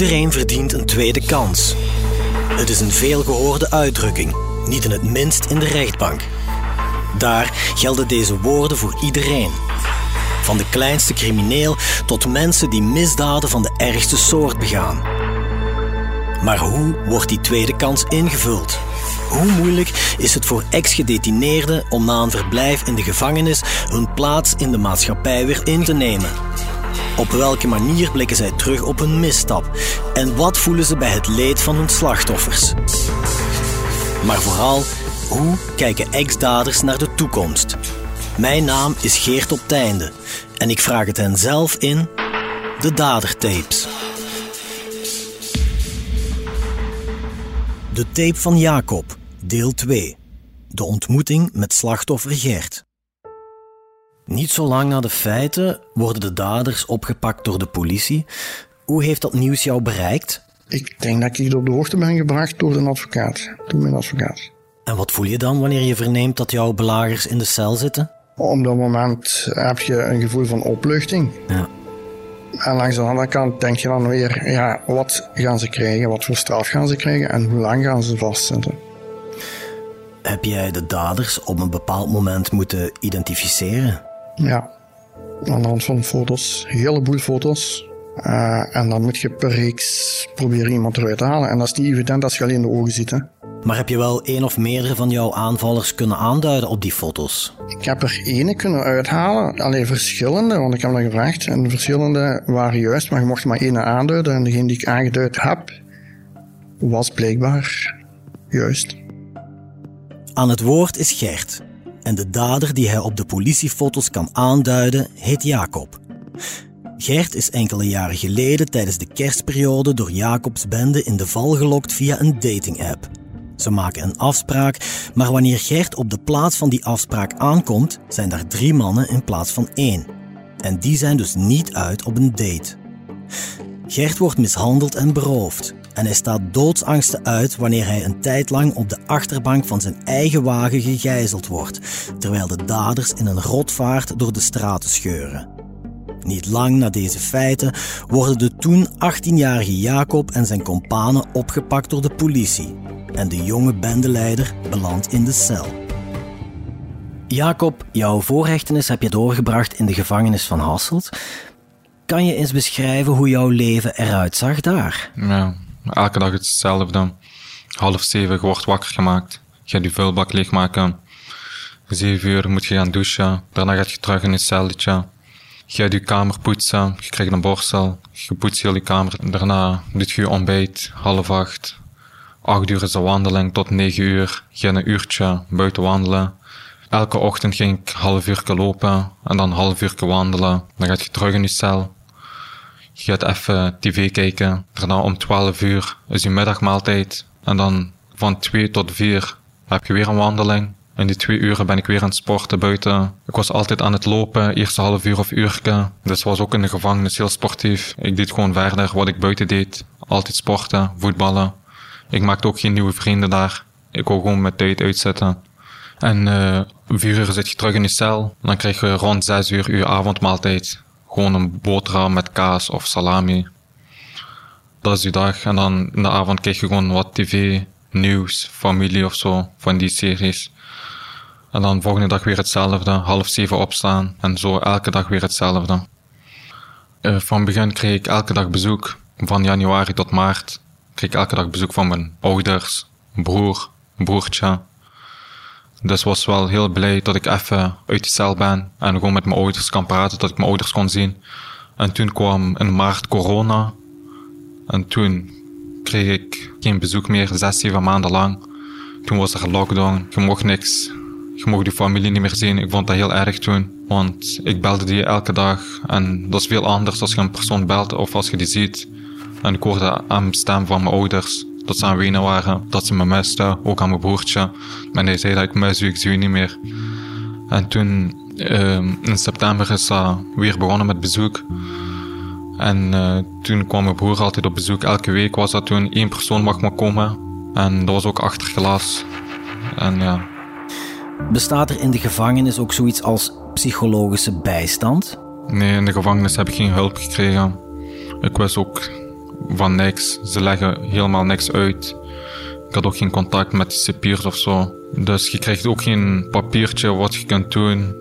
Iedereen verdient een tweede kans. Het is een veelgehoorde uitdrukking, niet in het minst in de rechtbank. Daar gelden deze woorden voor iedereen. Van de kleinste crimineel tot mensen die misdaden van de ergste soort begaan. Maar hoe wordt die tweede kans ingevuld? Hoe moeilijk is het voor ex-gedetineerden om na een verblijf in de gevangenis hun plaats in de maatschappij weer in te nemen? Op welke manier blikken zij terug op hun misstap? En wat voelen ze bij het leed van hun slachtoffers? Maar vooral, hoe kijken ex-daders naar de toekomst? Mijn naam is Geert op Teinde en ik vraag het hen zelf in de Dadertapes. De tape van Jacob, deel 2. De ontmoeting met slachtoffer Gert. Niet zo lang na de feiten worden de daders opgepakt door de politie. Hoe heeft dat nieuws jou bereikt? Ik denk dat ik op de hoogte ben gebracht door een advocaat, door mijn advocaat. En wat voel je dan wanneer je verneemt dat jouw belagers in de cel zitten? Op dat moment heb je een gevoel van opluchting. Ja. En langs de andere kant denk je dan weer, ja, wat gaan ze krijgen? Wat voor straf gaan ze krijgen? En hoe lang gaan ze vastzitten? Heb jij de daders op een bepaald moment moeten identificeren? Ja, aan de hand van foto's, een heleboel foto's. Uh, en dan moet je per reeks proberen iemand eruit te halen. En dat is niet evident als je alleen de ogen ziet. Hè. Maar heb je wel één of meerdere van jouw aanvallers kunnen aanduiden op die foto's? Ik heb er ene kunnen uithalen, alleen verschillende, want ik heb dat gevraagd. En de verschillende waren juist, maar je mocht maar één aanduiden. En degene die ik aangeduid heb, was blijkbaar juist. Aan het woord is Gert. En de dader die hij op de politiefoto's kan aanduiden, heet Jacob. Gert is enkele jaren geleden tijdens de kerstperiode door Jacobs bende in de val gelokt via een dating-app. Ze maken een afspraak, maar wanneer Gert op de plaats van die afspraak aankomt, zijn daar drie mannen in plaats van één. En die zijn dus niet uit op een date. Gert wordt mishandeld en beroofd. En hij staat doodsangsten uit wanneer hij een tijd lang op de achterbank van zijn eigen wagen gegijzeld wordt, terwijl de daders in een rotvaart door de straten scheuren. Niet lang na deze feiten worden de toen 18-jarige Jacob en zijn kompanen opgepakt door de politie en de jonge bendeleider belandt in de cel. Jacob, jouw voorrechtenis heb je doorgebracht in de gevangenis van Hasselt. Kan je eens beschrijven hoe jouw leven eruit zag daar? Ja, elke dag hetzelfde. Half zeven, je wordt wakker gemaakt. Je gaat je vuilbak leegmaken. Zeven uur moet je gaan douchen. Daarna gaat je terug in je celletje. Je gaat je kamer poetsen. Je krijgt een borstel. Je poetst heel je kamer. Daarna doet je je ontbijt. Half acht. Acht uur is de wandeling tot negen uur. Je gaat een uurtje buiten wandelen. Elke ochtend ging ik half uur lopen en dan half uur wandelen. Dan gaat je terug in je cel. Je gaat even tv kijken. Daarna om 12 uur is je middagmaaltijd. En dan van 2 tot 4 heb je weer een wandeling. In die twee uren ben ik weer aan het sporten buiten. Ik was altijd aan het lopen, eerste half uur of uurke. Dus was ook in de gevangenis heel sportief. Ik deed gewoon verder wat ik buiten deed. Altijd sporten, voetballen. Ik maakte ook geen nieuwe vrienden daar. Ik wil gewoon met tijd uitzetten. En uh, vier uur zit je terug in je cel. Dan krijg je rond zes uur je avondmaaltijd. Gewoon een boterham met kaas of salami. Dat is je dag. En dan in de avond krijg je gewoon wat tv, nieuws, familie of zo, van die series. En dan volgende dag weer hetzelfde. Half zeven opstaan. En zo elke dag weer hetzelfde. Uh, van begin kreeg ik elke dag bezoek. Van januari tot maart kreeg ik elke dag bezoek van mijn ouders, broer, broertje. Dus was wel heel blij dat ik even uit de cel ben en gewoon met mijn ouders kan praten, dat ik mijn ouders kon zien. En toen kwam in maart corona. En toen kreeg ik geen bezoek meer, zes, zeven maanden lang. Toen was er lockdown, je mocht niks. Je mocht je familie niet meer zien. Ik vond dat heel erg toen. Want ik belde die elke dag. En dat is veel anders als je een persoon belt of als je die ziet. En ik hoorde aan de stem van mijn ouders dat ze aan wenen waren, dat ze me misten, ook aan mijn broertje. En hij zei dat ik mis ik zie u niet meer. En toen, uh, in september is dat weer begonnen met bezoek. En uh, toen kwam mijn broer altijd op bezoek. Elke week was dat toen, één persoon mag maar komen. En dat was ook achter glas. En ja. Bestaat er in de gevangenis ook zoiets als psychologische bijstand? Nee, in de gevangenis heb ik geen hulp gekregen. Ik wist ook van niks. Ze leggen helemaal niks uit. Ik had ook geen contact met de cipiers of zo. Dus je krijgt ook geen papiertje wat je kunt doen.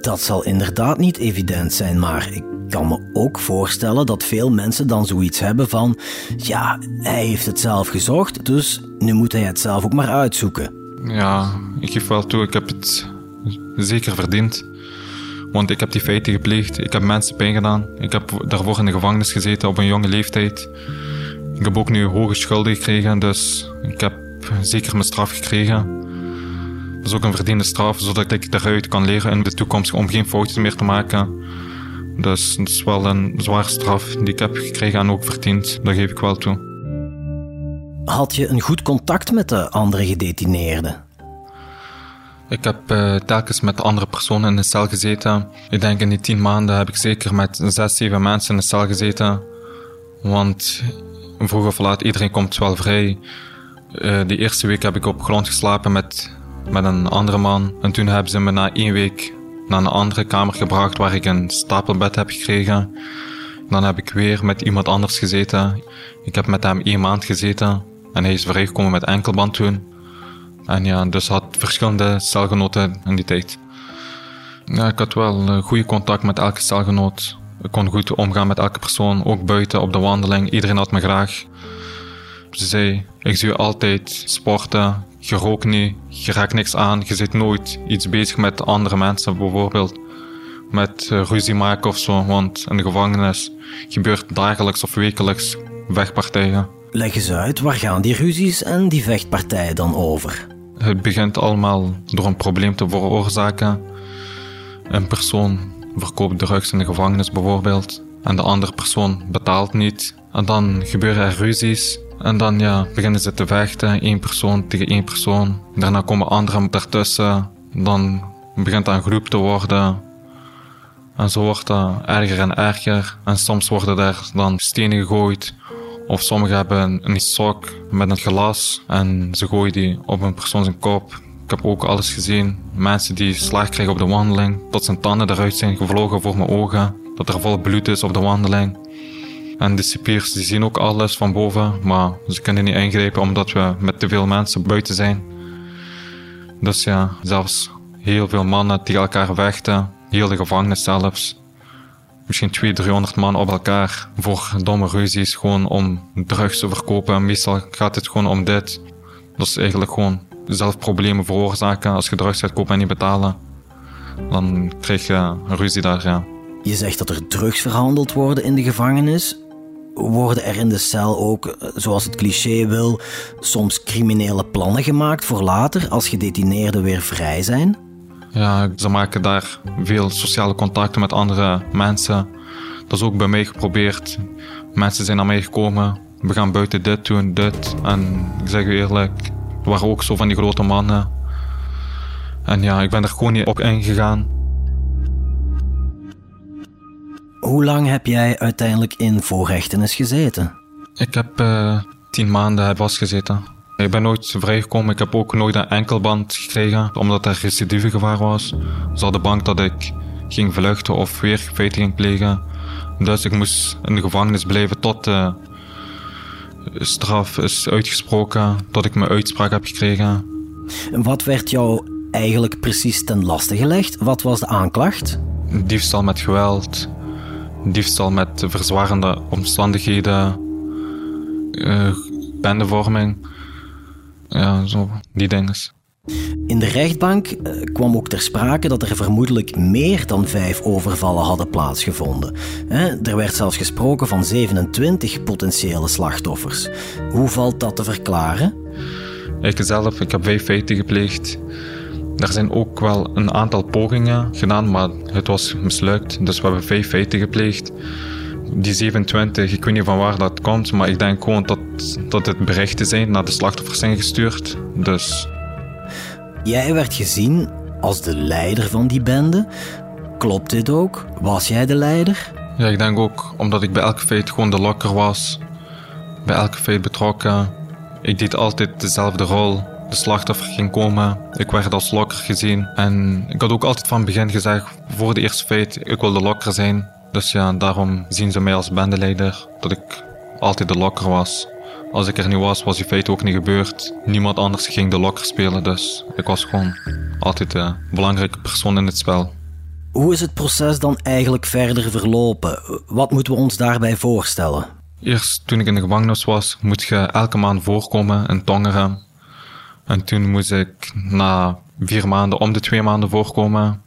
Dat zal inderdaad niet evident zijn, maar ik kan me ook voorstellen dat veel mensen dan zoiets hebben van: ja, hij heeft het zelf gezocht, dus nu moet hij het zelf ook maar uitzoeken. Ja, ik geef wel toe, ik heb het zeker verdiend. Want ik heb die feiten gepleegd, ik heb mensen pijn gedaan. Ik heb daarvoor in de gevangenis gezeten op een jonge leeftijd. Ik heb ook nu hoge schulden gekregen, dus ik heb zeker mijn straf gekregen. Dat is ook een verdiende straf, zodat ik daaruit kan leren in de toekomst om geen foutjes meer te maken. Dus dat is wel een zware straf die ik heb gekregen en ook verdiend. Dat geef ik wel toe. Had je een goed contact met de andere gedetineerden? Ik heb uh, telkens met andere personen in de cel gezeten. Ik denk in die tien maanden heb ik zeker met zes, zeven mensen in de cel gezeten. Want vroeg of laat, iedereen komt wel vrij. Uh, die eerste week heb ik op grond geslapen met, met een andere man. En toen hebben ze me na één week naar een andere kamer gebracht waar ik een stapelbed heb gekregen. Dan heb ik weer met iemand anders gezeten. Ik heb met hem één maand gezeten. En hij is vrijgekomen met enkelband toen. En ja, dus had verschillende celgenoten in die tijd. Ik had wel uh, goede contact met elke celgenoot. Ik kon goed omgaan met elke persoon, ook buiten op de wandeling. Iedereen had me graag. Ze zei, ik zie je altijd sporten, je rookt niet, je raakt niks aan, je zit nooit iets bezig met andere mensen, bijvoorbeeld met uh, ruzie maken of zo, want in de gevangenis gebeurt dagelijks of wekelijks vechtpartijen. Leg eens uit, waar gaan die ruzies en die vechtpartijen dan over? Het begint allemaal door een probleem te veroorzaken. Een persoon verkoopt drugs in de gevangenis bijvoorbeeld. En de andere persoon betaalt niet. En dan gebeuren er ruzies. En dan ja, beginnen ze te vechten, één persoon tegen één persoon. Daarna komen anderen ertussen. Dan begint dat een groep te worden. En zo wordt dat erger en erger. En soms worden er dan stenen gegooid. Of sommigen hebben een sok met een glas en ze gooien die op een persoon zijn kop. Ik heb ook alles gezien. Mensen die slag krijgen op de wandeling, tot zijn tanden eruit zijn gevlogen voor mijn ogen. Dat er vol bloed is op de wandeling. En de cipiers die zien ook alles van boven, maar ze kunnen niet ingrijpen omdat we met te veel mensen buiten zijn. Dus ja, zelfs heel veel mannen tegen elkaar vechten, heel de gevangenis zelfs. Misschien 200, 300 man op elkaar voor domme ruzies, gewoon om drugs te verkopen. Meestal gaat het gewoon om dit. Dat is eigenlijk gewoon zelf problemen veroorzaken als je drugs gaat kopen en niet betalen. Dan krijg je ruzie daar. Je zegt dat er drugs verhandeld worden in de gevangenis. Worden er in de cel ook, zoals het cliché wil, soms criminele plannen gemaakt voor later als gedetineerden weer vrij zijn? Ja, ze maken daar veel sociale contacten met andere mensen. Dat is ook bij mij geprobeerd. Mensen zijn naar mij gekomen. We gaan buiten dit doen, dit. En ik zeg u eerlijk, er waren ook zo van die grote mannen. En ja, ik ben er gewoon niet op ingegaan. Hoe lang heb jij uiteindelijk in voorrechtenis gezeten? Ik heb uh, tien maanden vastgezeten. Ik ben nooit vrijgekomen. Ik heb ook nooit een enkelband gekregen, omdat er recidivegevaar was. Ze hadden bang dat ik ging vluchten of weer feiten ging plegen. Dus ik moest in de gevangenis blijven tot de straf is uitgesproken, tot ik mijn uitspraak heb gekregen. Wat werd jou eigenlijk precies ten laste gelegd? Wat was de aanklacht? Diefstal met geweld, diefstal met verzwarende omstandigheden, uh, bendevorming. Ja, zo, die dingen. In de rechtbank eh, kwam ook ter sprake dat er vermoedelijk meer dan vijf overvallen hadden plaatsgevonden. Er werd zelfs gesproken van 27 potentiële slachtoffers. Hoe valt dat te verklaren? Ik zelf, ik heb vijf feiten gepleegd. Er zijn ook wel een aantal pogingen gedaan, maar het was mislukt. Dus we hebben vijf feiten gepleegd die 27, ik weet niet van waar dat komt, maar ik denk gewoon dat, dat het berichten zijn naar de slachtoffers zijn gestuurd. Dus. Jij werd gezien als de leider van die bende. Klopt dit ook? Was jij de leider? Ja, ik denk ook omdat ik bij elke feit gewoon de lokker was. Bij elke feit betrokken. Ik deed altijd dezelfde rol. De slachtoffer ging komen. Ik werd als lokker gezien. En ik had ook altijd van het begin gezegd, voor de eerste feit, ik wil de lokker zijn. Dus ja, daarom zien ze mij als bendeleider. Dat ik altijd de lokker was. Als ik er niet was, was die feit ook niet gebeurd. Niemand anders ging de lokker spelen, dus ik was gewoon altijd de belangrijke persoon in het spel. Hoe is het proces dan eigenlijk verder verlopen? Wat moeten we ons daarbij voorstellen? Eerst toen ik in de gevangenis was, moet je elke maand voorkomen in Tongeren. En toen moest ik na vier maanden om de twee maanden voorkomen.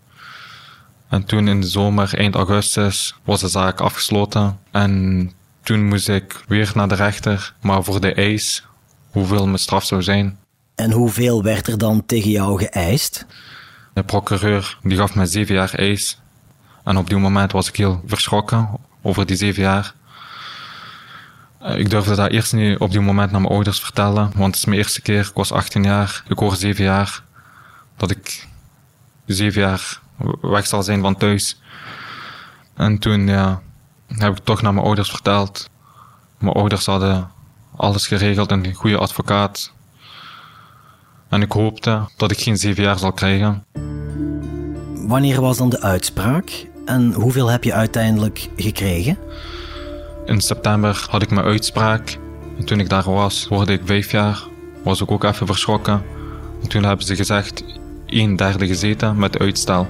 En toen in de zomer, eind augustus, was de zaak afgesloten. En toen moest ik weer naar de rechter, maar voor de eis, hoeveel mijn straf zou zijn. En hoeveel werd er dan tegen jou geëist? De procureur die gaf me zeven jaar eis. En op die moment was ik heel verschrokken over die zeven jaar. Eh, ik durfde dat eerst niet op die moment naar mijn ouders vertellen, want het is mijn eerste keer. Ik was 18 jaar, ik hoor zeven jaar. Dat ik zeven jaar weg zal zijn van thuis. En toen ja, heb ik toch naar mijn ouders verteld. Mijn ouders hadden alles geregeld en een goede advocaat. En ik hoopte dat ik geen zeven jaar zal krijgen. Wanneer was dan de uitspraak en hoeveel heb je uiteindelijk gekregen? In september had ik mijn uitspraak. En toen ik daar was, hoorde ik vijf jaar. Was ik ook even verschrokken. En toen hebben ze gezegd een derde gezeten met uitstel.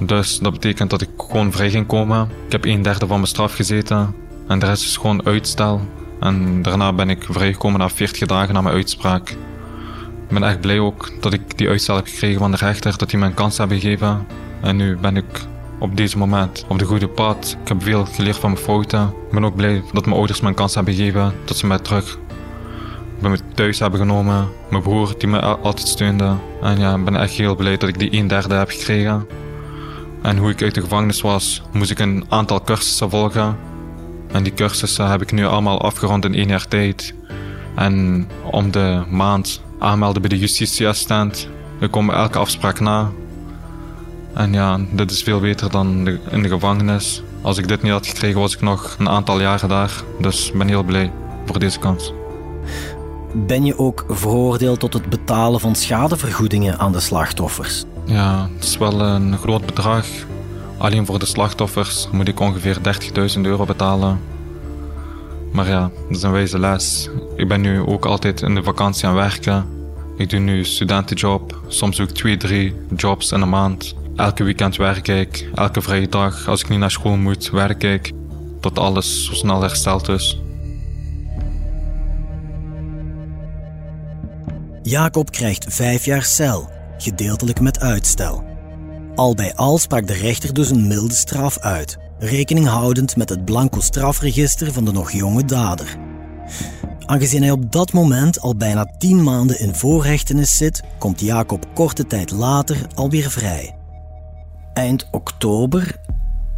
Dus dat betekent dat ik gewoon vrij ging komen. Ik heb een derde van mijn straf gezeten. En de rest is gewoon uitstel. En daarna ben ik vrijgekomen na 40 dagen na mijn uitspraak. Ik ben echt blij ook dat ik die uitstel heb gekregen van de rechter, dat hij me een kans hebben gegeven. En nu ben ik op deze moment op de goede pad. Ik heb veel geleerd van mijn fouten. Ik ben ook blij dat mijn ouders me een kans hebben gegeven, dat ze mij terug bij me thuis hebben genomen. Mijn broer die me altijd steunde. En ja, ik ben echt heel blij dat ik die een derde heb gekregen. En hoe ik uit de gevangenis was, moest ik een aantal cursussen volgen. En die cursussen heb ik nu allemaal afgerond in één jaar tijd. En om de maand aanmelden bij de justitieassistent. Ik kom elke afspraak na. En ja, dit is veel beter dan in de gevangenis. Als ik dit niet had gekregen, was ik nog een aantal jaren daar. Dus ben heel blij voor deze kans. Ben je ook veroordeeld tot het betalen van schadevergoedingen aan de slachtoffers? Ja, het is wel een groot bedrag. Alleen voor de slachtoffers moet ik ongeveer 30.000 euro betalen. Maar ja, dat is een wijze les. Ik ben nu ook altijd in de vakantie aan werken. Ik doe nu studentenjob, soms ook twee, drie jobs in een maand. Elke weekend werk ik, elke vrije dag als ik niet naar school moet, werk ik. Tot alles zo snel hersteld is. Jacob krijgt vijf jaar cel, gedeeltelijk met uitstel. Al bij al sprak de rechter dus een milde straf uit, rekening houdend met het blanco strafregister van de nog jonge dader. Aangezien hij op dat moment al bijna tien maanden in voorrechtenis zit, komt Jacob korte tijd later alweer vrij. Eind oktober,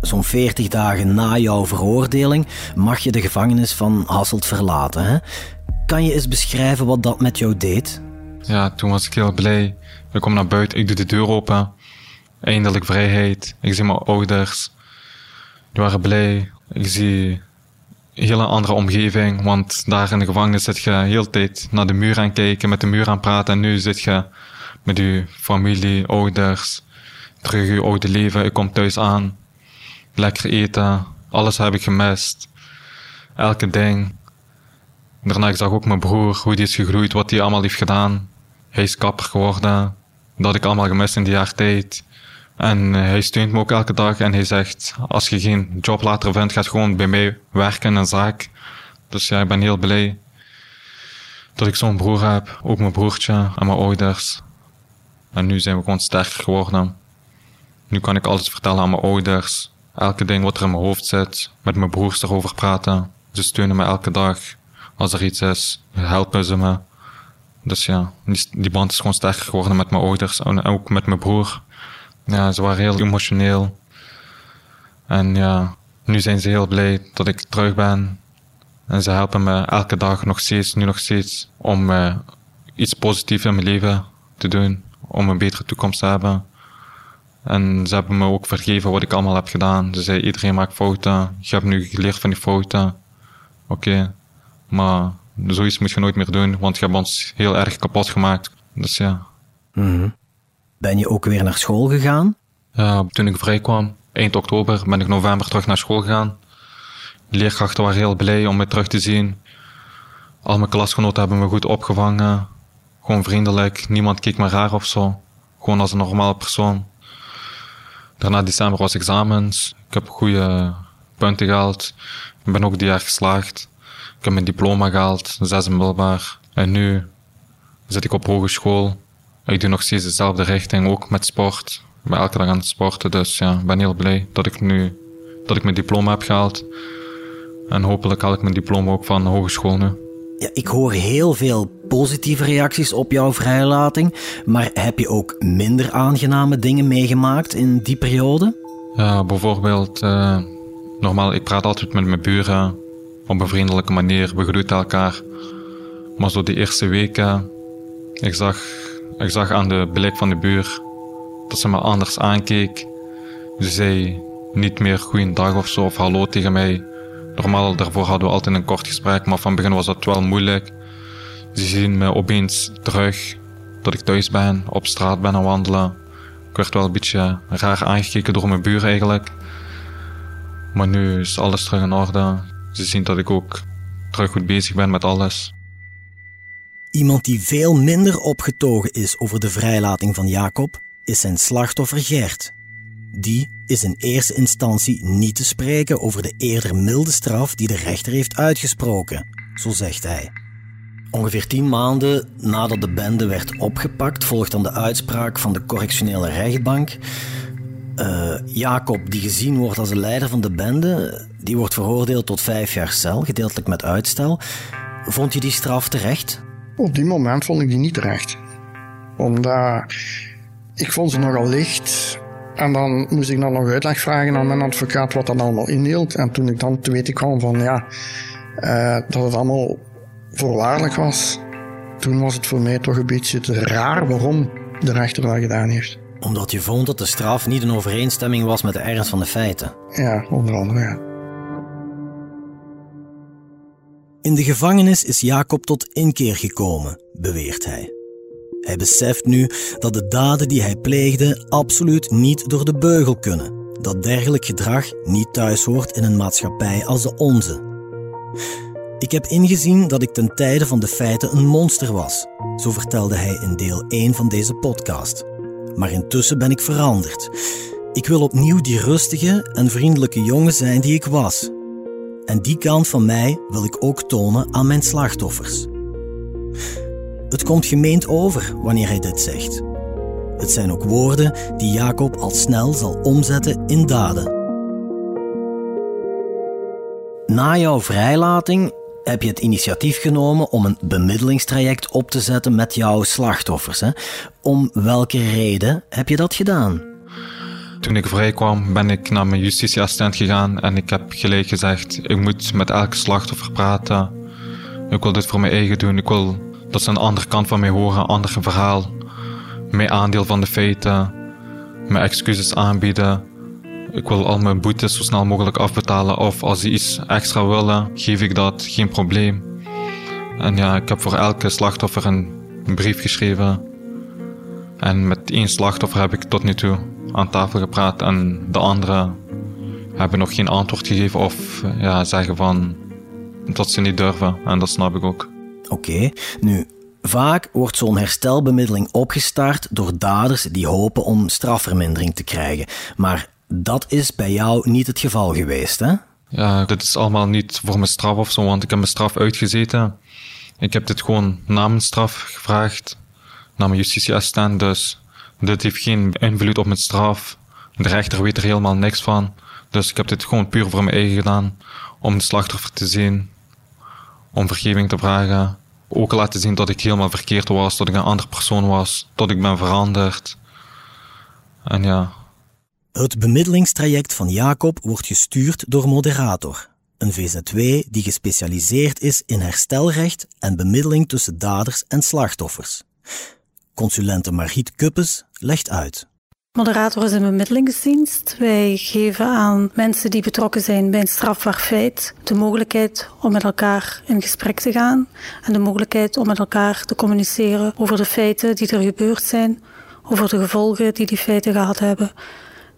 zo'n 40 dagen na jouw veroordeling, mag je de gevangenis van Hasselt verlaten. Hè? Kan je eens beschrijven wat dat met jou deed? Ja, toen was ik heel blij. Ik kom naar buiten, ik doe de deur open. Eindelijk vrijheid. Ik zie mijn ouders. Die waren blij. Ik zie een hele andere omgeving. Want daar in de gevangenis zit je heel de tijd naar de muur aan kijken, met de muur aan praten. En nu zit je met je familie, ouders, terug je oude leven. Ik kom thuis aan. Lekker eten. Alles heb ik gemist. Elke ding. Daarna ik zag ook mijn broer, hoe die is gegroeid, wat hij allemaal heeft gedaan. Hij is kapper geworden. Dat ik allemaal gemist in die jaar tijd. En hij steunt me ook elke dag en hij zegt, als je geen job later vindt, ga gewoon bij mij werken een zaak. Dus ja, ik ben heel blij dat ik zo'n broer heb. Ook mijn broertje en mijn ouders. En nu zijn we gewoon sterker geworden. Nu kan ik alles vertellen aan mijn ouders. Elke ding wat er in mijn hoofd zit. Met mijn broers erover praten. Ze steunen me elke dag. Als er iets is, helpen ze me. Dus ja, die, die band is gewoon sterker geworden met mijn ouders en ook met mijn broer. Ja, ze waren heel emotioneel. En ja, nu zijn ze heel blij dat ik terug ben. En ze helpen me elke dag nog steeds, nu nog steeds, om uh, iets positiefs in mijn leven te doen. Om een betere toekomst te hebben. En ze hebben me ook vergeven wat ik allemaal heb gedaan. Ze zei, iedereen maakt fouten. Je hebt nu geleerd van die fouten. Oké, maar zoiets moet je nooit meer doen, want je hebt ons heel erg kapot gemaakt. Dus ja. Mm Ben je ook weer naar school gegaan? Ja, toen ik vrij kwam, eind oktober, ben ik november terug naar school gegaan. Ik leerkrachten waren heel blij om me terug te zien. Al mijn klasgenoten hebben me goed opgevangen. Gewoon vriendelijk, niemand keek me raar of zo. Gewoon als een normale persoon. Daarna december was examens. Ik heb goede punten gehaald. Ik ben ook die jaar geslaagd. Ik heb mijn diploma gehaald, zes middelbaar. En nu zit ik op hogeschool. Ik doe nog steeds dezelfde richting, ook met sport. Ik ben elke dag aan het sporten, dus ja, ik ben heel blij dat ik nu dat ik mijn diploma heb gehaald. En hopelijk haal ik mijn diploma ook van de hogeschool nu. Ja, ik hoor heel veel positieve reacties op jouw vrijlating, maar heb je ook minder aangename dingen meegemaakt in die periode? Ja, bijvoorbeeld, uh, normaal, ik praat altijd met mijn buren op een vriendelijke manier, we groeten elkaar. Maar zo die eerste weken, ik zag, ik zag aan de blik van de buur dat ze me anders aankeek. Ze zei niet meer goeiedag of zo, of hallo tegen mij. Normaal, daarvoor hadden we altijd een kort gesprek, maar van begin was dat wel moeilijk. Ze zien me opeens terug, dat ik thuis ben, op straat ben aan wandelen. Ik werd wel een beetje raar aangekeken door mijn buur eigenlijk. Maar nu is alles terug in orde. Ze zien dat ik ook terug goed bezig ben met alles. Iemand die veel minder opgetogen is over de vrijlating van Jacob, is zijn slachtoffer Gert. Die is in eerste instantie niet te spreken over de eerder milde straf die de rechter heeft uitgesproken, zo zegt hij. Ongeveer tien maanden nadat de bende werd opgepakt, volgt dan de uitspraak van de correctionele rechtbank. Uh, Jacob, die gezien wordt als de leider van de bende, die wordt veroordeeld tot vijf jaar cel, gedeeltelijk met uitstel. Vond je die straf terecht? Op die moment vond ik die niet terecht. Omdat ik vond ze nogal licht. En dan moest ik dan nog uitleg vragen aan mijn advocaat wat dat allemaal inhield. En toen ik dan te weten kwam van ja, uh, dat het allemaal voorwaardelijk was, toen was het voor mij toch een beetje te raar waarom de rechter dat gedaan heeft. Omdat je vond dat de straf niet in overeenstemming was met de ernst van de feiten? Ja, onder andere ja. In de gevangenis is Jacob tot inkeer gekomen, beweert hij. Hij beseft nu dat de daden die hij pleegde absoluut niet door de beugel kunnen. Dat dergelijk gedrag niet thuis hoort in een maatschappij als de onze. Ik heb ingezien dat ik ten tijde van de feiten een monster was, zo vertelde hij in deel 1 van deze podcast. Maar intussen ben ik veranderd. Ik wil opnieuw die rustige en vriendelijke jongen zijn die ik was. En die kant van mij wil ik ook tonen aan mijn slachtoffers. Het komt gemeend over wanneer hij dit zegt. Het zijn ook woorden die Jacob al snel zal omzetten in daden. Na jouw vrijlating heb je het initiatief genomen om een bemiddelingstraject op te zetten met jouw slachtoffers. Hè? Om welke reden heb je dat gedaan? Toen ik vrijkwam ben ik naar mijn justitieassistent gegaan en ik heb gelijk gezegd, ik moet met elke slachtoffer praten. Ik wil dit voor mijn eigen doen. Ik wil dat ze een andere kant van mij horen, een ander verhaal. Mijn aandeel van de feiten, mijn excuses aanbieden. Ik wil al mijn boetes zo snel mogelijk afbetalen. Of als ze iets extra willen, geef ik dat, geen probleem. En ja, ik heb voor elke slachtoffer een brief geschreven. En met één slachtoffer heb ik tot nu toe aan tafel gepraat. En de anderen hebben nog geen antwoord gegeven of ja, zeggen van dat ze niet durven. En dat snap ik ook. Oké, nu, vaak wordt zo'n herstelbemiddeling opgestart door daders die hopen om strafvermindering te krijgen. Maar dat is bij jou niet het geval geweest, hè? Ja, dit is allemaal niet voor mijn straf of zo, want ik heb mijn straf uitgezeten. Ik heb dit gewoon na mijn straf gevraagd, naar mijn justitieassistent, dus dit heeft geen invloed op mijn straf. De rechter weet er helemaal niks van. Dus ik heb dit gewoon puur voor mijn eigen gedaan, om de slachtoffer te zien, om vergeving te vragen ook laten zien dat ik helemaal verkeerd was, dat ik een andere persoon was, dat ik ben veranderd. En ja. Het bemiddelingstraject van Jacob wordt gestuurd door Moderator, een VZW die gespecialiseerd is in herstelrecht en bemiddeling tussen daders en slachtoffers. Consulente Margriet Kuppes legt uit. Moderator is een bemiddelingsdienst. Wij geven aan mensen die betrokken zijn bij een strafbaar feit de mogelijkheid om met elkaar in gesprek te gaan en de mogelijkheid om met elkaar te communiceren over de feiten die er gebeurd zijn, over de gevolgen die die feiten gehad hebben.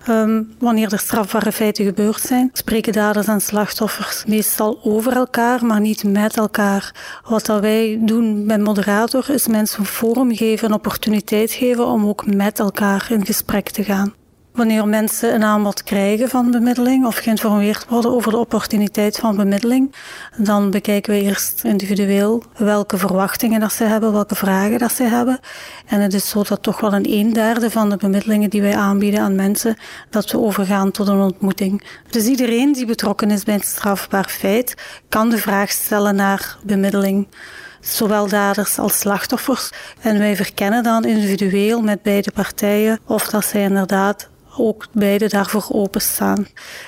Ehm, wanneer er strafbare feiten gebeurd zijn, spreken daders en slachtoffers meestal over elkaar, maar niet met elkaar. Wat dat wij doen bij moderator is mensen een forum geven, een opportuniteit geven om ook met elkaar in gesprek te gaan. Wanneer mensen een aanbod krijgen van bemiddeling of geïnformeerd worden over de opportuniteit van bemiddeling, dan bekijken we eerst individueel welke verwachtingen dat ze hebben, welke vragen dat ze hebben. En het is zo dat toch wel een een derde van de bemiddelingen die wij aanbieden aan mensen, dat we overgaan tot een ontmoeting. Dus iedereen die betrokken is bij een strafbaar feit, kan de vraag stellen naar bemiddeling zowel daders als slachtoffers. En wij verkennen dan individueel met beide partijen of dat zij inderdaad ook beide daarvoor openstaan.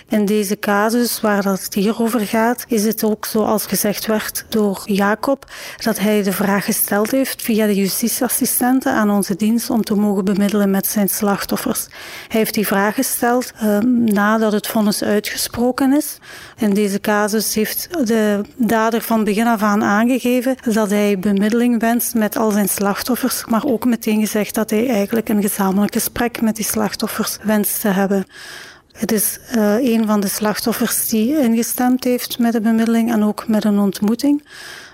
In deze casus waar dat hier over gaat, is het ook zoals gezegd werd door Jacob, dat hij de vraag gesteld heeft via de justitieassistenten aan onze dienst om te mogen bemiddelen met zijn slachtoffers. Hij heeft die vraag gesteld uh, nadat het vonnis uitgesproken is. In deze casus heeft de dader van begin af aan aangegeven dat hij bemiddeling wenst met al zijn slachtoffers, maar ook meteen gezegd dat hij eigenlijk een gezamenlijk gesprek met die slachtoffers wenst te hebben. Het is uh, een van de slachtoffers die ingestemd heeft met de bemiddeling en ook met een ontmoeting.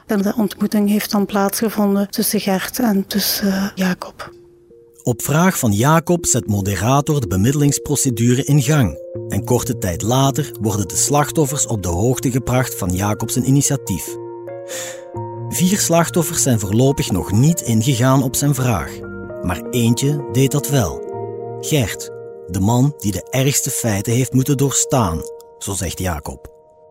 De ontmoeting heeft dan plaatsgevonden tussen Gert en tussen uh, Jacob. Op vraag van Jacob zet moderator de bemiddelingsprocedure in gang. En korte tijd later worden de slachtoffers op de hoogte gebracht van Jacobs initiatief. Vier slachtoffers zijn voorlopig nog niet ingegaan op zijn vraag. Maar eentje deed dat wel. Gert, de man die de ergste feiten heeft moeten doorstaan, zo zegt Jacob.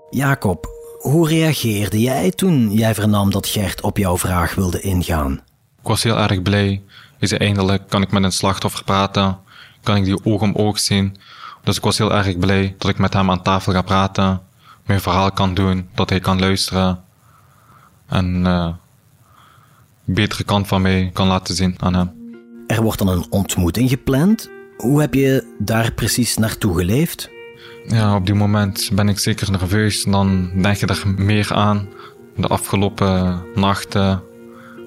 Jacob, hoe reageerde jij toen jij vernam dat Gert op jouw vraag wilde ingaan? Ik was heel erg blij. Is eindelijk kan ik met een slachtoffer praten, kan ik die oog om oog zien. Dus ik was heel erg blij dat ik met hem aan tafel ga praten, mijn verhaal kan doen, dat hij kan luisteren en uh, betere kant van mij kan laten zien aan hem. Er wordt dan een ontmoeting gepland hoe heb je daar precies naartoe geleefd? Ja, op die moment ben ik zeker nerveus. Dan denk je er meer aan. De afgelopen nachten.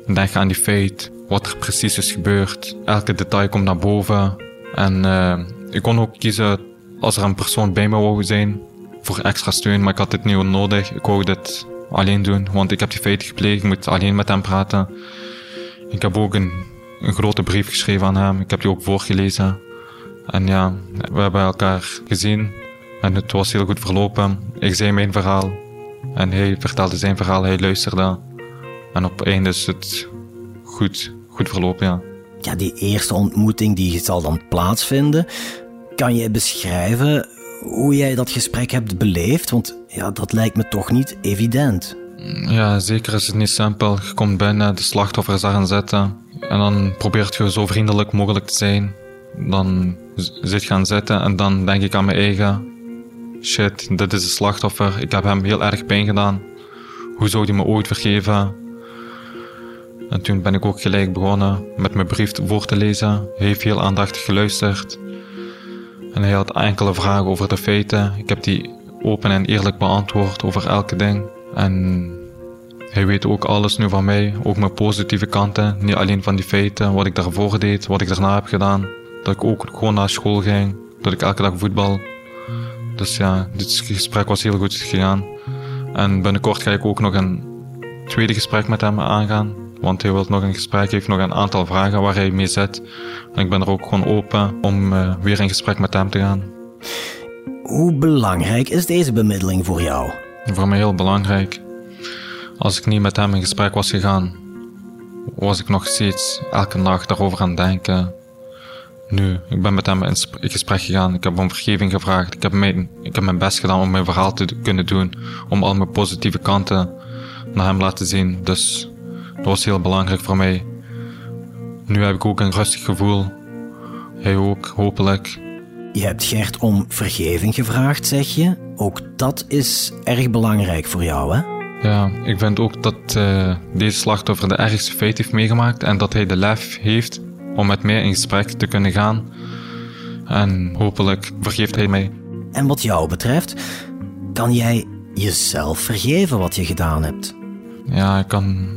Denk aan die feit. Wat er precies is gebeurd. Elke detail komt naar boven. En uh, ik kon ook kiezen als er een persoon bij me wou zijn. Voor extra steun. Maar ik had dit niet nodig. Ik wou dit alleen doen. Want ik heb die feiten gepleegd. Ik moet alleen met hem praten. Ik heb ook een grote brief geschreven aan hem. Ik heb die ook voorgelezen. En ja, we hebben elkaar gezien en het was heel goed verlopen. Ik zei mijn verhaal en hij vertelde zijn verhaal, hij luisterde. En op einde is het goed, goed verlopen, ja. Ja, die eerste ontmoeting die zal dan plaatsvinden. Kan jij beschrijven hoe jij dat gesprek hebt beleefd? Want ja, dat lijkt me toch niet evident. Ja, zeker is het niet simpel. Je komt binnen, de slachtoffers daar aan zitten. En dan probeert je zo vriendelijk mogelijk te zijn dan zit gaan zitten en dan denk ik aan mijn eigen shit, dit is een slachtoffer, ik heb hem heel erg pijn gedaan. Hoe zou hij me ooit vergeven? En toen ben ik ook gelijk begonnen met mijn brief voor te lezen. Hij heeft heel aandachtig geluisterd. En hij had enkele vragen over de feiten. Ik heb die open en eerlijk beantwoord over elke ding. En hij weet ook alles nu van mij, ook mijn positieve kanten. Niet alleen van die feiten, wat ik daarvoor deed, wat ik daarna heb gedaan. Dat ik ook gewoon naar school ging. Dat ik elke dag voetbal. Dus ja, dit gesprek was heel goed gegaan. En binnenkort ga ik ook nog een tweede gesprek met hem aangaan. Want hij wil nog een gesprek, heeft nog een aantal vragen waar hij mee zit. En ik ben er ook gewoon open om uh, weer in gesprek met hem te gaan. Hoe belangrijk is deze bemiddeling voor jou? Voor mij heel belangrijk. Als ik niet met hem in gesprek was gegaan, was ik nog steeds elke nacht daarover aan het denken. Nu, ik ben met hem in gesprek gegaan. Ik heb om vergeving gevraagd. Ik heb, mijn, ik heb mijn best gedaan om mijn verhaal te kunnen doen. Om al mijn positieve kanten naar hem laten zien. Dus dat was heel belangrijk voor mij. Nu heb ik ook een rustig gevoel. Hij ook, hopelijk. Je hebt Gert om vergeving gevraagd, zeg je. Ook dat is erg belangrijk voor jou, hè? Ja, ik vind ook dat uh, deze slachtoffer de ergste feit heeft meegemaakt en dat hij de lef heeft om met mij in gesprek te kunnen gaan. En hopelijk vergeeft hij mij. En wat jou betreft, kan jij jezelf vergeven wat je gedaan hebt? Ja, ik kan.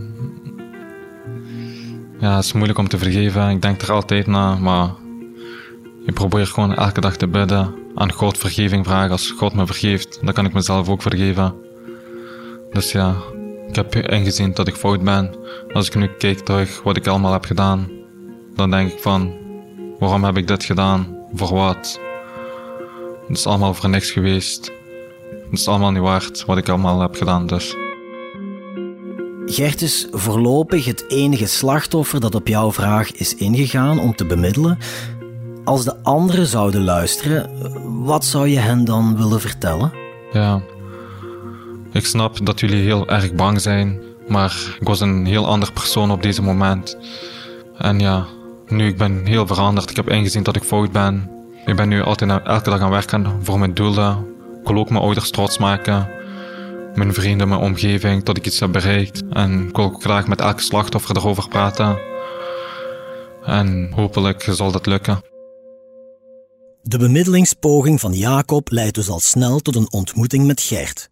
Ja, het is moeilijk om te vergeven. Ik denk er altijd na, maar Ik probeer gewoon elke dag te bidden, aan God vergeving vragen. Als God me vergeeft, dan kan ik mezelf ook vergeven. Dus ja, ik heb ingezien dat ik fout ben. Als ik nu kijk terug wat ik allemaal heb gedaan, dan denk ik van, waarom heb ik dit gedaan? Voor wat? Het is allemaal voor niks geweest. Het is allemaal niet waard wat ik allemaal heb gedaan, dus. Gert is voorlopig het enige slachtoffer dat op jouw vraag is ingegaan om te bemiddelen. Als de anderen zouden luisteren, wat zou je hen dan willen vertellen? Ja, ik snap dat jullie heel erg bang zijn, maar ik was een heel ander persoon op deze moment. En ja, nu ik ben heel veranderd. Ik heb ingezien dat ik fout ben. Ik ben nu altijd elke dag aan werken voor mijn doelen. Ik wil ook mijn ouders trots maken. Mijn vrienden, mijn omgeving, dat ik iets heb bereikt. En ik wil ook graag met elke slachtoffer erover praten. En hopelijk zal dat lukken. De bemiddelingspoging van Jacob leidt dus al snel tot een ontmoeting met Gert.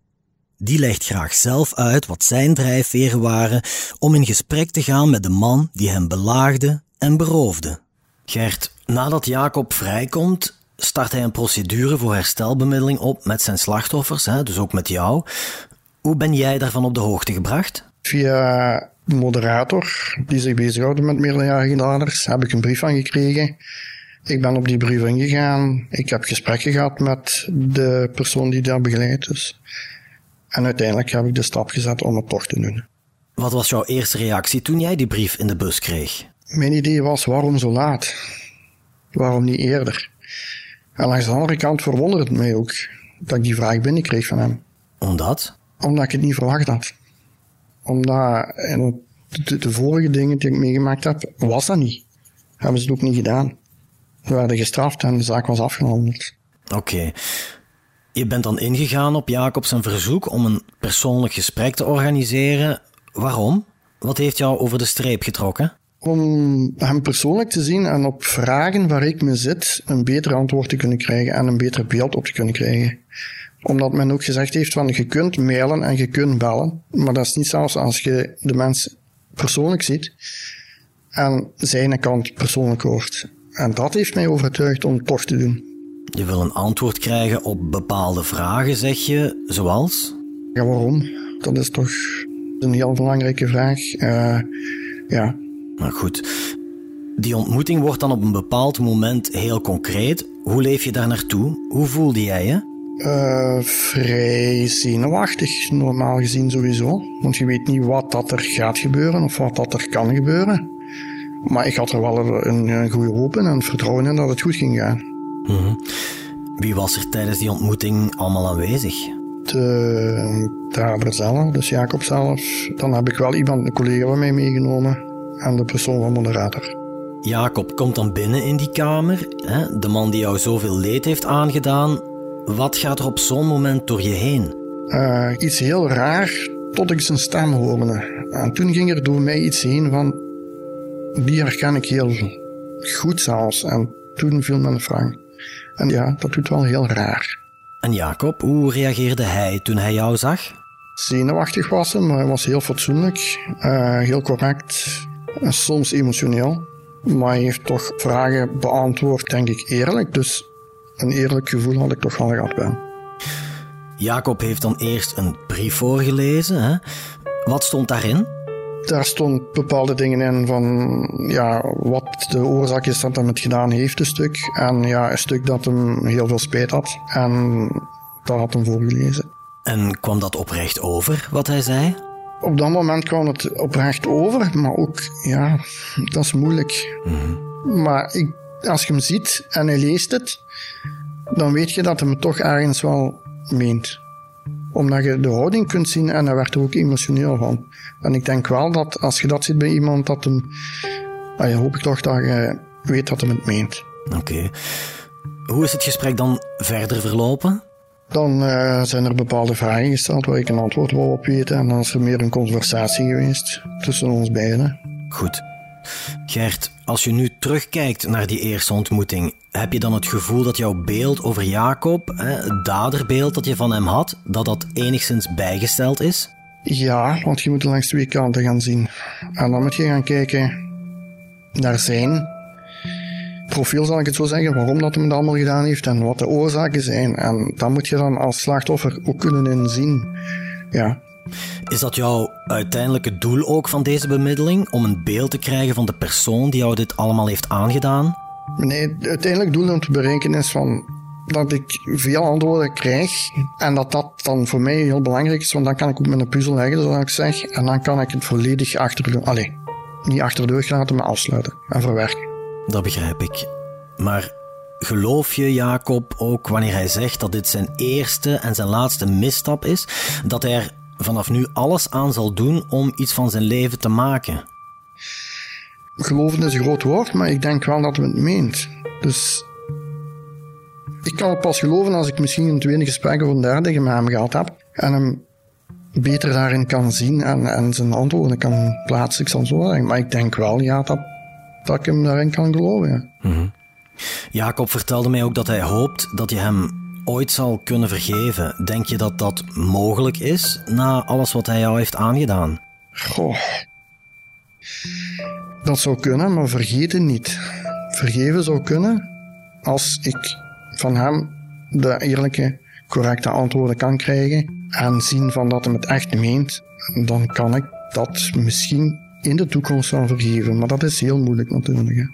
Die legt graag zelf uit wat zijn drijfveren waren om in gesprek te gaan met de man die hem belaagde en beroofde. Gert, nadat Jacob vrijkomt, start hij een procedure voor herstelbemiddeling op met zijn slachtoffers, hè, dus ook met jou. Hoe ben jij daarvan op de hoogte gebracht? Via de moderator die zich bezighoudt met meerderjarige daders heb ik een brief van gekregen. Ik ben op die brief ingegaan. Ik heb gesprekken gehad met de persoon die daar begeleidt. Dus. En uiteindelijk heb ik de stap gezet om het toch te doen. Wat was jouw eerste reactie toen jij die brief in de bus kreeg? Mijn idee was, waarom zo laat? Waarom niet eerder? En langs de andere kant verwondert het mij ook dat ik die vraag binnenkreeg van hem. Omdat? Omdat ik het niet verwacht had. Omdat in de, de vorige dingen die ik meegemaakt heb, was dat niet. Hebben ze het ook niet gedaan. We werden gestraft en de zaak was afgehandeld. Oké. Je bent dan ingegaan op Jacob zijn verzoek om een persoonlijk gesprek te organiseren. Waarom? Wat heeft jou over de streep getrokken? Om hem persoonlijk te zien en op vragen waar ik me zit, een beter antwoord te kunnen krijgen en een beter beeld op te kunnen krijgen. Omdat men ook gezegd heeft van je kunt mailen en je kunt bellen, maar dat is niet zelfs als je de mens persoonlijk ziet en zijn kant persoonlijk hoort. En dat heeft mij overtuigd om het toch te doen. Je wil een antwoord krijgen op bepaalde vragen, zeg je, zoals? Ja, waarom? Dat is toch een heel belangrijke vraag. Uh, ja. Nou goed. Die ontmoeting wordt dan op een bepaald moment heel concreet. Hoe leef je daar naartoe? Hoe voelde jij je? Uh, vrij zenuwachtig, normaal gezien sowieso. Want je weet niet wat dat er gaat gebeuren of wat dat er kan gebeuren. Maar ik had er wel een, een goede hoop in en vertrouwen in dat het goed ging gaan. Mm -hmm. Wie was er tijdens die ontmoeting allemaal aanwezig? De zelf, dus Jacob zelf. Dan heb ik wel iemand, een collega van mij meegenomen en de persoon van moderator. Jacob komt dan binnen in die kamer, hè? de man die jou zoveel leed heeft aangedaan. Wat gaat er op zo'n moment door je heen? Uh, iets heel raar, tot ik zijn stem hoorde. En toen ging er door mij iets heen van, die herken ik heel goed zelfs. En toen viel mijn vraag. En ja, dat doet wel heel raar. En Jacob, hoe reageerde hij toen hij jou zag? Zenuwachtig was hij, maar hij was heel fatsoenlijk, uh, heel correct soms emotioneel. Maar hij heeft toch vragen beantwoord, denk ik, eerlijk. Dus een eerlijk gevoel had ik toch wel gehad bij Jacob heeft dan eerst een brief voorgelezen. Hè? Wat stond daarin? Daar stond bepaalde dingen in van ja, wat de oorzaak is dat hij het gedaan heeft, een stuk. En ja, een stuk dat hem heel veel spijt had. En dat had hem voorgelezen. En kwam dat oprecht over, wat hij zei? Op dat moment kwam het oprecht over, maar ook, ja, dat is moeilijk. Mm -hmm. Maar ik, als je hem ziet en hij leest het, dan weet je dat hij het toch ergens wel meent omdat je de houding kunt zien en daar werd er ook emotioneel van. En ik denk wel dat als je dat ziet bij iemand, dat hem, ja, hoop ik toch dat je weet dat hij het meent. Oké. Okay. Hoe is het gesprek dan verder verlopen? Dan uh, zijn er bepaalde vragen gesteld waar ik een antwoord wou op weten. En dan is er meer een conversatie geweest tussen ons beiden. Goed. Gert, als je nu terugkijkt naar die eerste ontmoeting, heb je dan het gevoel dat jouw beeld over Jacob, het daderbeeld dat je van hem had, dat dat enigszins bijgesteld is? Ja, want je moet langs twee kanten gaan zien. En dan moet je gaan kijken naar zijn profiel, zal ik het zo zeggen, waarom dat hem dat allemaal gedaan heeft en wat de oorzaken zijn. En dat moet je dan als slachtoffer ook kunnen inzien. Ja. Is dat jouw uiteindelijke doel ook van deze bemiddeling? Om een beeld te krijgen van de persoon die jou dit allemaal heeft aangedaan? Nee, het uiteindelijk doel om te berekenen is van dat ik veel antwoorden krijg en dat dat dan voor mij heel belangrijk is, want dan kan ik ook met een puzzel leggen, zoals ik zeg, en dan kan ik het volledig achter de, allez, niet achter de rug laten, maar afsluiten en verwerken. Dat begrijp ik. Maar geloof je Jacob ook wanneer hij zegt dat dit zijn eerste en zijn laatste misstap is, dat hij er vanaf nu alles aan zal doen om iets van zijn leven te maken? Geloven is een groot woord, maar ik denk wel dat hij het meent. Dus ik kan het pas geloven als ik misschien een tweede gesprek of een derde met hem gehad heb. En hem beter daarin kan zien en, en zijn antwoorden kan plaatsen. Ik zo. Maar ik denk wel, ja, dat, dat ik hem daarin kan geloven. Ja. Mhm. Jacob vertelde mij ook dat hij hoopt dat je hem ooit zal kunnen vergeven. Denk je dat dat mogelijk is na alles wat hij jou heeft aangedaan? Goh. Dat zou kunnen, maar vergeten niet. Vergeven zou kunnen als ik van hem de eerlijke, correcte antwoorden kan krijgen en zien van dat hij het echt meent, dan kan ik dat misschien in de toekomst wel vergeven. Maar dat is heel moeilijk natuurlijk. Hè.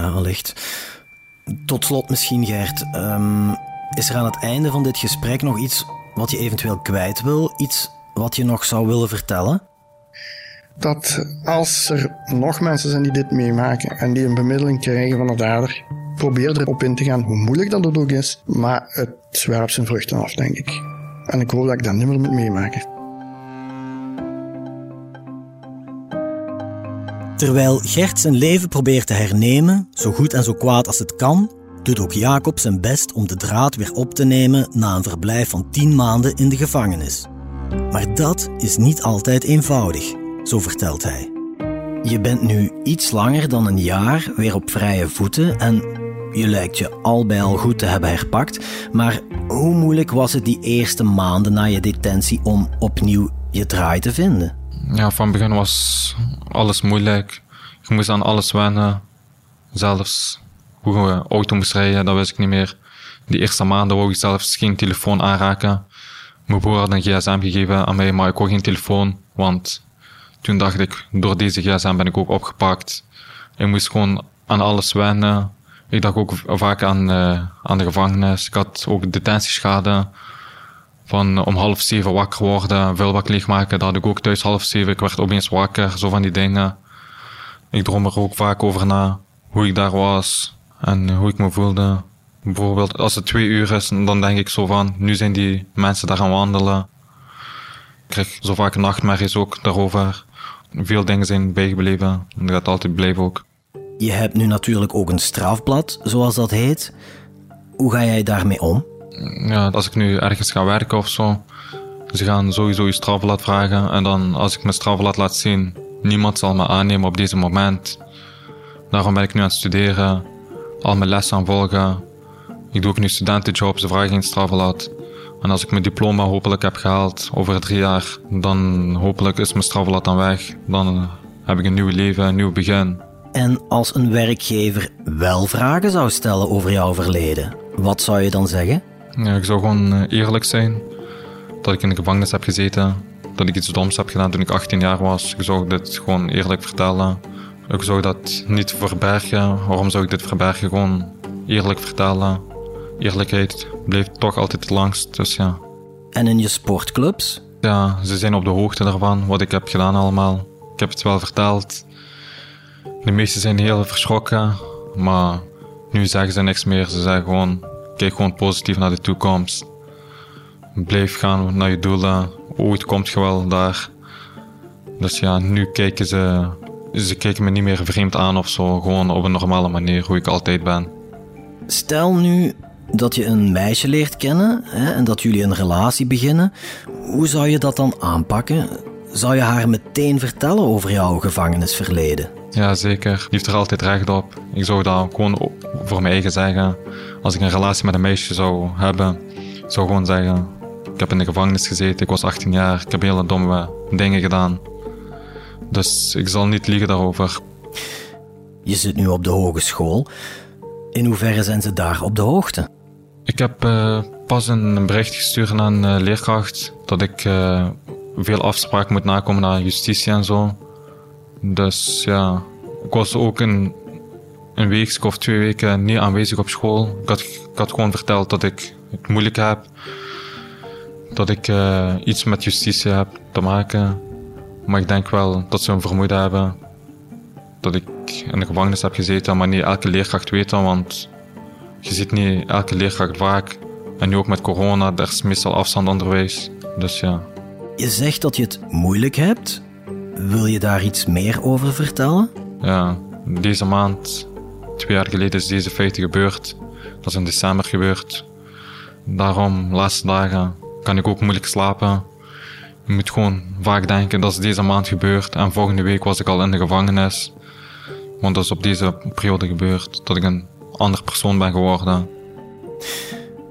Ja, allicht. Tot slot misschien, Gert. Ehm, is er aan het einde van dit gesprek nog iets wat je eventueel kwijt wil? Iets wat je nog zou willen vertellen? Dat als er nog mensen zijn die dit meemaken en die een bemiddeling krijgen van de dader, probeer erop in te gaan, hoe moeilijk dat het ook is. Maar het zwerpt zijn vruchten af, denk ik. En ik hoop dat ik dat niet meer moet meemaken. Terwijl Gert zijn leven probeert te hernemen, zo goed en zo kwaad als het kan, doet ook Jacob zijn best om de draad weer op te nemen na een verblijf van tien maanden in de gevangenis. Maar dat is niet altijd eenvoudig, zo vertelt hij. Je bent nu iets langer dan een jaar weer op vrije voeten en je lijkt je al bij al goed te hebben herpakt. Maar hoe moeilijk was het die eerste maanden na je detentie om opnieuw je draai te vinden? Ja, van begin was alles moeilijk. Je moest aan alles wennen. Zelfs hoe we auto moest rijden, dat wist ik niet meer. Die eerste maanden wou ik zelfs geen telefoon aanraken. Mijn broer had een gsm gegeven aan mij, maar ik wou geen telefoon. Want toen dacht ik, door deze gsm ben ik ook opgepakt. Ik moest gewoon aan alles wennen. Ik dacht ook vaak aan, uh, aan de gevangenis. Ik had ook detentieschade. Van om half zeven wakker worden, vuilbak leegmaken. Dat had ik ook thuis half zeven. Ik werd opeens wakker, zo van die dingen. Ik droom er ook vaak over na. Hoe ik daar was en hoe ik me voelde. Bijvoorbeeld als het twee uur is, dan denk ik zo van, nu zijn die mensen daar aan wandelen. Ik krijg zo vaak nachtmerries ook daarover. Veel dingen zijn bijgebleven en dat altijd blijven ook. Je hebt nu natuurlijk ook een strafblad, zoals dat heet. Hoe ga jij daarmee om? Ja, als ik nu ergens ga werken of zo, ze gaan sowieso je strafblad vragen. En dan als ik mijn strafblad laat zien, niemand zal me aannemen op deze moment. Daarom ben ik nu aan het studeren, al mijn lessen aan volgen. Ik doe ook nu studentenjob, ze vragen geen strafblad. En als ik mijn diploma hopelijk heb gehaald over drie jaar, dan hopelijk is mijn strafblad dan weg. Dan heb ik een nieuw leven, een nieuw begin. En als een werkgever wel vragen zou stellen over jouw verleden, wat zou je dan zeggen? Ja, ik zou gewoon eh, eerlijk zijn. Dat ik in de gevangenis heb gezeten. Dat ik iets doms heb gedaan toen ik 18 jaar was. Ik zou dit gewoon eerlijk vertellen. Ik zou dat niet verbergen. Waarom zou ik dit verbergen? Gewoon eerlijk vertellen. Eerlijkheid blijft toch altijd het langst, dus ja. En in je sportclubs? Ja, ze zijn op de hoogte daarvan, wat ik heb gedaan allemaal. Ik heb het wel verteld. De meesten zijn heel verschrokken, maar nu zeggen ze niks meer. Ze zeggen gewoon, kijk gewoon positief naar de toekomst. Blijf gaan naar je doelen. Ooit komt je wel daar. Dus ja, nu kijken ze, ze kijken me niet meer vreemd aan of zo. Gewoon op een normale manier, hoe ik altijd ben. Stel nu dat je een meisje leert kennen hè, en dat jullie een relatie beginnen. Hoe zou je dat dan aanpakken? Zou je haar meteen vertellen over jouw gevangenisverleden? Ja, zeker. Die heeft er altijd recht op. Ik zou dat gewoon voor mijn eigen zeggen. Als ik een relatie met een meisje zou hebben, zou gewoon zeggen: Ik heb in de gevangenis gezeten, ik was 18 jaar, ik heb hele domme dingen gedaan. Dus ik zal niet liegen daarover. Je zit nu op de hogeschool. In hoeverre zijn ze daar op de hoogte? Ik heb uh, pas een bericht gestuurd aan een uh, leerkracht dat ik uh, veel afspraken moet nakomen naar justitie en zo. Dus ja, ik was ook een, een week of twee weken niet aanwezig op school. Ik had, ik had gewoon verteld dat ik het moeilijk heb. Dat ik iets met justitie heb te maken. Maar ik denk wel dat ze een vermoeden hebben dat ik in de gevangenis heb gezeten, maar niet elke leerkracht weet dat, want je ziet niet elke leerkracht vaak. En nu ook met corona, er is meestal afstand onderwijs. Dus ja. Je zegt dat je het moeilijk hebt. Wil je daar iets meer over vertellen? Ja, deze maand, twee jaar geleden, is deze feiten gebeurd. Dat is in december gebeurd. Daarom, de laatste dagen, kan ik ook moeilijk slapen. Je moet gewoon vaak denken, dat is deze maand gebeurd. En volgende week was ik al in de gevangenis. Want dat is op deze periode gebeurd. Dat ik een ander persoon ben geworden.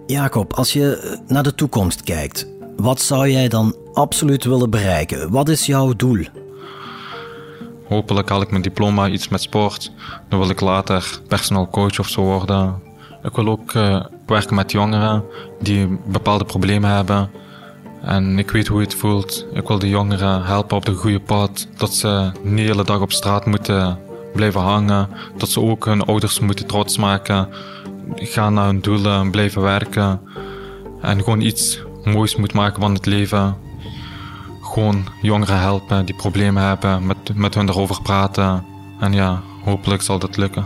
Jacob, als je naar de toekomst kijkt, wat zou jij dan absoluut willen bereiken? Wat is jouw doel? Hopelijk haal ik mijn diploma iets met sport. Dan wil ik later personal coach of zo worden. Ik wil ook uh, werken met jongeren die bepaalde problemen hebben. En ik weet hoe het voelt. Ik wil de jongeren helpen op de goede pad. Dat ze niet de hele dag op straat moeten blijven hangen. Dat ze ook hun ouders moeten trots maken. Gaan naar hun doelen, blijven werken. En gewoon iets moois moeten maken van het leven. Gewoon jongeren helpen die problemen hebben, met, met hun erover praten. En ja, hopelijk zal dat lukken.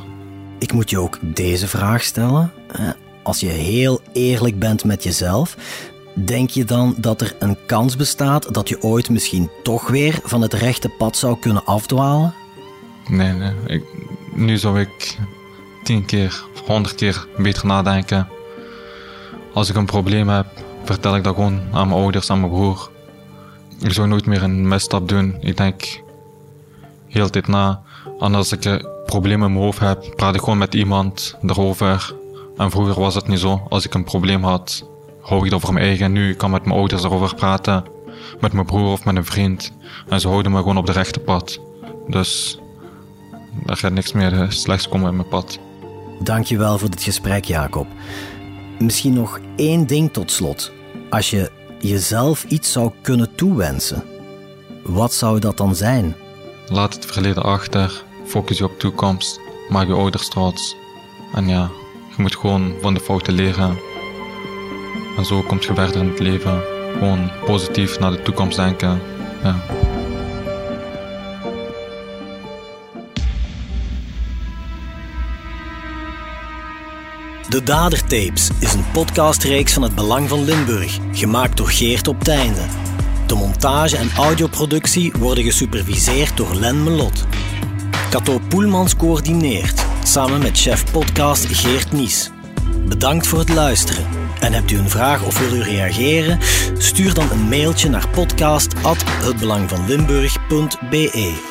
Ik moet je ook deze vraag stellen. Als je heel eerlijk bent met jezelf, denk je dan dat er een kans bestaat dat je ooit misschien toch weer van het rechte pad zou kunnen afdwalen? Nee, nee. Ik, nu zou ik tien keer, honderd keer beter nadenken. Als ik een probleem heb, vertel ik dat gewoon aan mijn ouders, aan mijn broer. Ik zou nooit meer een misstap doen. Ik denk heel tijd na. En als ik een probleem in mijn hoofd heb, praat ik gewoon met iemand erover. En vroeger was het niet zo. Als ik een probleem had, hou ik dat voor mijn eigen. Nu kan ik met mijn ouders erover praten. Met mijn broer of met een vriend. En ze houden me gewoon op de rechte pad. Dus er gaat niks meer eh, slechts komen in mijn pad. Dankjewel voor dit gesprek, Jacob. Misschien nog één ding tot slot. Als je jezelf iets zou kunnen toewensen, wat zou dat dan zijn? Laat het verleden achter, focus je op toekomst, maak je ouders trots. En ja, je moet gewoon van de fouten leren. En zo komt je verder in het leven. Gewoon positief naar de toekomst denken. Ja. De Dadertapes is een podcastreeks van het Belang van Limburg, gemaakt door Geert op Teinde. De montage en audioproductie worden gesuperviseerd door Len Melot. Cato Poelmans coördineert, samen met chef podcast Geert Nies. Bedankt voor het luisteren. En hebt u een vraag of wil u reageren? Stuur dan een mailtje naar podcast@hetbelangvanlimburg.be.